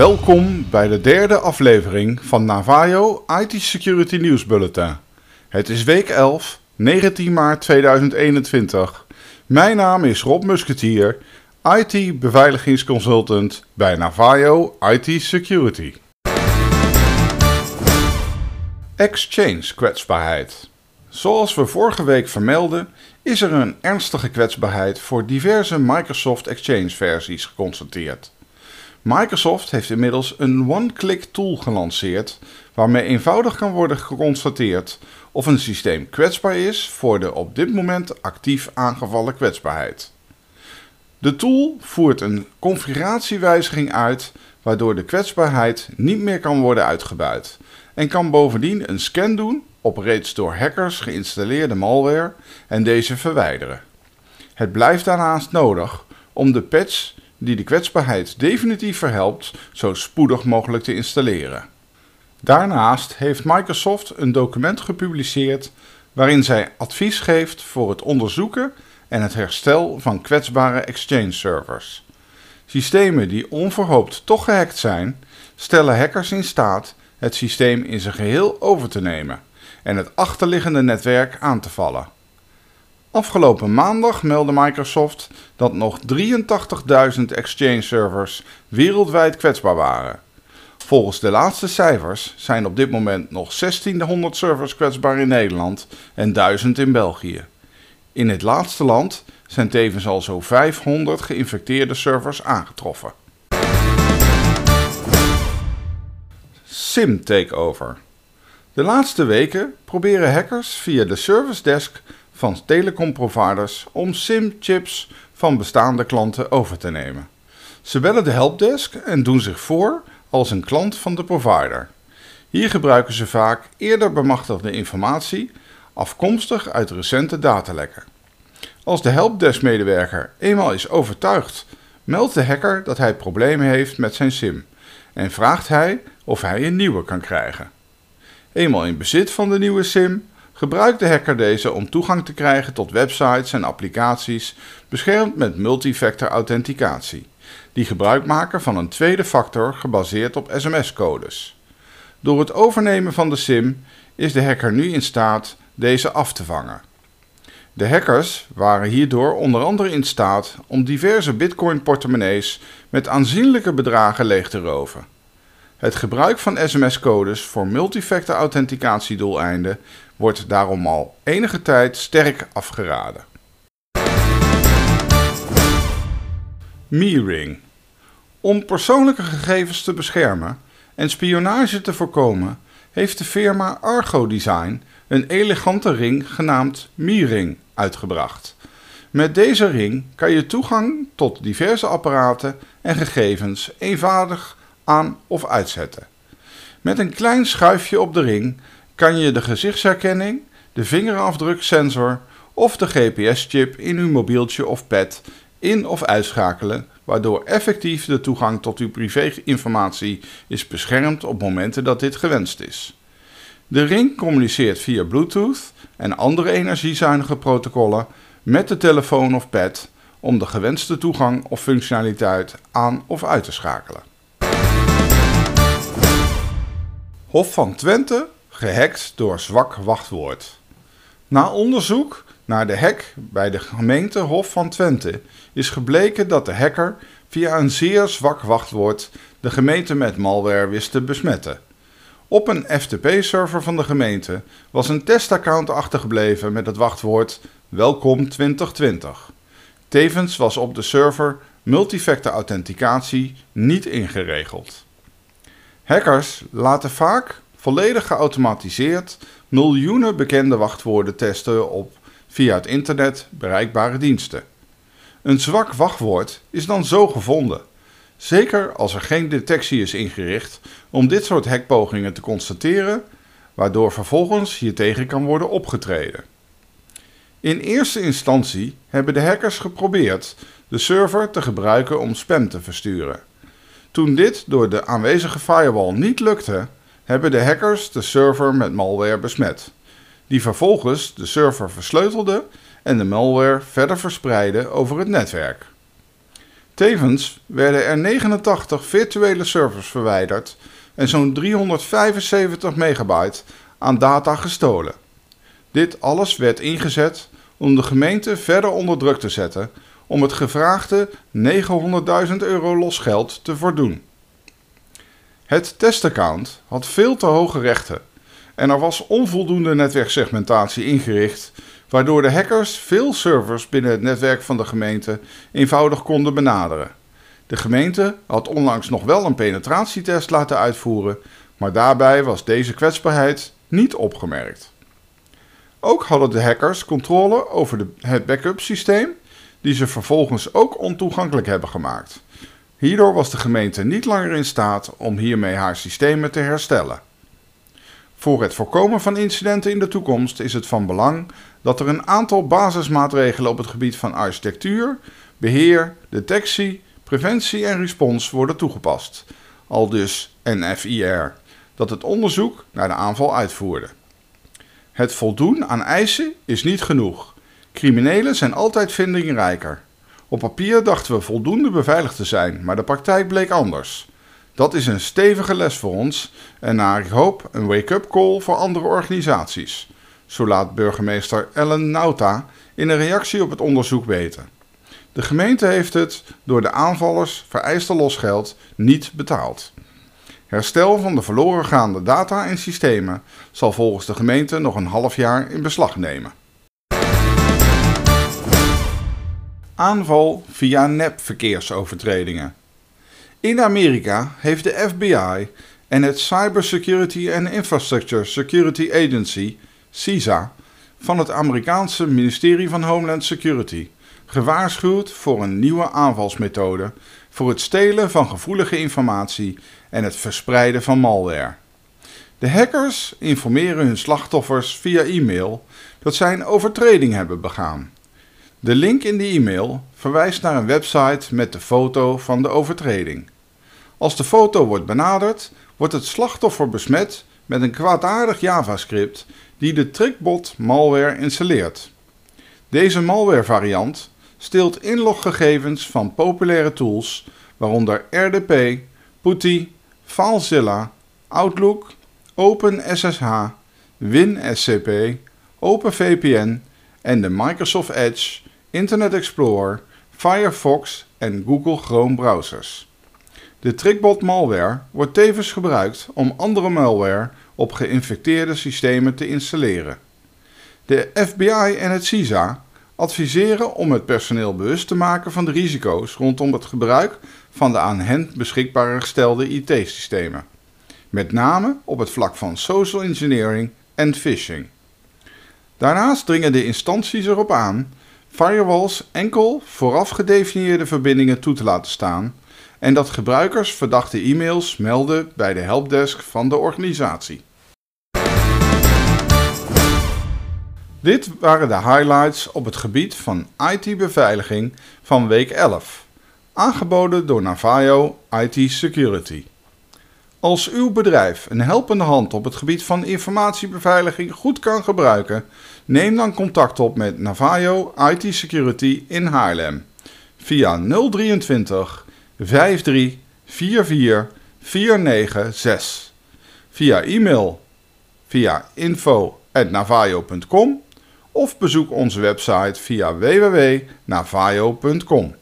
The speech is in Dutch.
Welkom bij de derde aflevering van Navajo IT Security News Bulletin. Het is week 11, 19 maart 2021. Mijn naam is Rob Musketier, IT beveiligingsconsultant bij Navajo IT Security. Exchange kwetsbaarheid. Zoals we vorige week vermelden, is er een ernstige kwetsbaarheid voor diverse Microsoft Exchange versies geconstateerd. Microsoft heeft inmiddels een one-click tool gelanceerd waarmee eenvoudig kan worden geconstateerd of een systeem kwetsbaar is voor de op dit moment actief aangevallen kwetsbaarheid. De tool voert een configuratiewijziging uit waardoor de kwetsbaarheid niet meer kan worden uitgebuit en kan bovendien een scan doen op reeds door hackers geïnstalleerde malware en deze verwijderen. Het blijft daarnaast nodig om de patch die de kwetsbaarheid definitief verhelpt zo spoedig mogelijk te installeren. Daarnaast heeft Microsoft een document gepubliceerd waarin zij advies geeft voor het onderzoeken en het herstel van kwetsbare Exchange servers. Systemen die onverhoopt toch gehackt zijn, stellen hackers in staat het systeem in zijn geheel over te nemen en het achterliggende netwerk aan te vallen. Afgelopen maandag meldde Microsoft dat nog 83.000 Exchange servers wereldwijd kwetsbaar waren. Volgens de laatste cijfers zijn op dit moment nog 1600 servers kwetsbaar in Nederland en 1000 in België. In het laatste land zijn tevens al zo 500 geïnfecteerde servers aangetroffen. SIM Takeover. De laatste weken proberen hackers via de service desk van telecomproviders om SIM-chips van bestaande klanten over te nemen. Ze bellen de helpdesk en doen zich voor als een klant van de provider. Hier gebruiken ze vaak eerder bemachtigde informatie afkomstig uit recente datalekken. Als de helpdesk-medewerker eenmaal is overtuigd, meldt de hacker dat hij problemen heeft met zijn SIM en vraagt hij of hij een nieuwe kan krijgen. Eenmaal in bezit van de nieuwe SIM gebruikt de hacker deze om toegang te krijgen tot websites en applicaties beschermd met multifactor authenticatie, die gebruik maken van een tweede factor gebaseerd op sms-codes. Door het overnemen van de SIM is de hacker nu in staat deze af te vangen. De hackers waren hierdoor onder andere in staat om diverse Bitcoin-portemonnees met aanzienlijke bedragen leeg te roven. Het gebruik van sms-codes voor multifactor authenticatiedoeleinden wordt daarom al enige tijd sterk afgeraden. MeRing. Om persoonlijke gegevens te beschermen en spionage te voorkomen, heeft de firma Argo Design een elegante ring genaamd MeRing uitgebracht. Met deze ring kan je toegang tot diverse apparaten en gegevens eenvoudig aan of uitzetten. Met een klein schuifje op de ring kan je de gezichtsherkenning, de vingerafdruksensor of de GPS-chip in uw mobieltje of pad in- of uitschakelen, waardoor effectief de toegang tot uw privéinformatie is beschermd op momenten dat dit gewenst is. De ring communiceert via Bluetooth en andere energiezuinige protocollen met de telefoon of pad om de gewenste toegang of functionaliteit aan of uit te schakelen. Hof van Twente gehackt door zwak wachtwoord. Na onderzoek naar de hack bij de gemeente Hof van Twente is gebleken dat de hacker via een zeer zwak wachtwoord de gemeente met malware wist te besmetten. Op een FTP-server van de gemeente was een testaccount achtergebleven met het wachtwoord Welkom 2020. Tevens was op de server multifactor authenticatie niet ingeregeld. Hackers laten vaak volledig geautomatiseerd miljoenen bekende wachtwoorden testen op via het internet bereikbare diensten. Een zwak wachtwoord is dan zo gevonden, zeker als er geen detectie is ingericht om dit soort hackpogingen te constateren, waardoor vervolgens hiertegen kan worden opgetreden. In eerste instantie hebben de hackers geprobeerd de server te gebruiken om spam te versturen. Toen dit door de aanwezige firewall niet lukte, hebben de hackers de server met malware besmet, die vervolgens de server versleutelde en de malware verder verspreidde over het netwerk. Tevens werden er 89 virtuele servers verwijderd en zo'n 375 megabyte aan data gestolen. Dit alles werd ingezet om de gemeente verder onder druk te zetten om het gevraagde 900.000 euro losgeld te voldoen. Het testaccount had veel te hoge rechten en er was onvoldoende netwerksegmentatie ingericht, waardoor de hackers veel servers binnen het netwerk van de gemeente eenvoudig konden benaderen. De gemeente had onlangs nog wel een penetratietest laten uitvoeren, maar daarbij was deze kwetsbaarheid niet opgemerkt. Ook hadden de hackers controle over de, het backup systeem, die ze vervolgens ook ontoegankelijk hebben gemaakt. Hierdoor was de gemeente niet langer in staat om hiermee haar systemen te herstellen. Voor het voorkomen van incidenten in de toekomst is het van belang dat er een aantal basismaatregelen op het gebied van architectuur, beheer, detectie, preventie en respons worden toegepast, al dus NFIR, dat het onderzoek naar de aanval uitvoerde. Het voldoen aan eisen is niet genoeg. Criminelen zijn altijd vindingrijker. Op papier dachten we voldoende beveiligd te zijn, maar de praktijk bleek anders. Dat is een stevige les voor ons en naar ik hoop een wake-up call voor andere organisaties. Zo laat burgemeester Ellen Nauta in een reactie op het onderzoek weten. De gemeente heeft het door de aanvallers vereiste losgeld niet betaald. Herstel van de verloren gaande data en systemen zal volgens de gemeente nog een half jaar in beslag nemen. Aanval via nepverkeersovertredingen. In Amerika heeft de FBI en het Cybersecurity and Infrastructure Security Agency, CISA, van het Amerikaanse ministerie van Homeland Security gewaarschuwd voor een nieuwe aanvalsmethode voor het stelen van gevoelige informatie en het verspreiden van malware. De hackers informeren hun slachtoffers via e-mail dat zij een overtreding hebben begaan. De link in de e-mail verwijst naar een website met de foto van de overtreding. Als de foto wordt benaderd, wordt het slachtoffer besmet met een kwaadaardig JavaScript die de trickbot malware installeert. Deze malware variant steelt inloggegevens van populaire tools, waaronder RDP, PuTTY, FileZilla, Outlook, OpenSSH, WinSCP, OpenVPN en de Microsoft Edge, Internet Explorer, Firefox en Google Chrome browsers. De Trickbot malware wordt tevens gebruikt om andere malware op geïnfecteerde systemen te installeren. De FBI en het CISA adviseren om het personeel bewust te maken van de risico's rondom het gebruik van de aan hen beschikbaar gestelde IT-systemen. Met name op het vlak van social engineering en phishing. Daarnaast dringen de instanties erop aan firewalls enkel vooraf gedefinieerde verbindingen toe te laten staan en dat gebruikers verdachte e-mails melden bij de helpdesk van de organisatie. Dit waren de highlights op het gebied van IT-beveiliging van week 11, aangeboden door Navajo IT Security. Als uw bedrijf een helpende hand op het gebied van informatiebeveiliging goed kan gebruiken, neem dan contact op met Navajo IT Security in Haarlem via 023 53 44 496 via e-mail via info@navajo.com of bezoek onze website via www.navajo.com.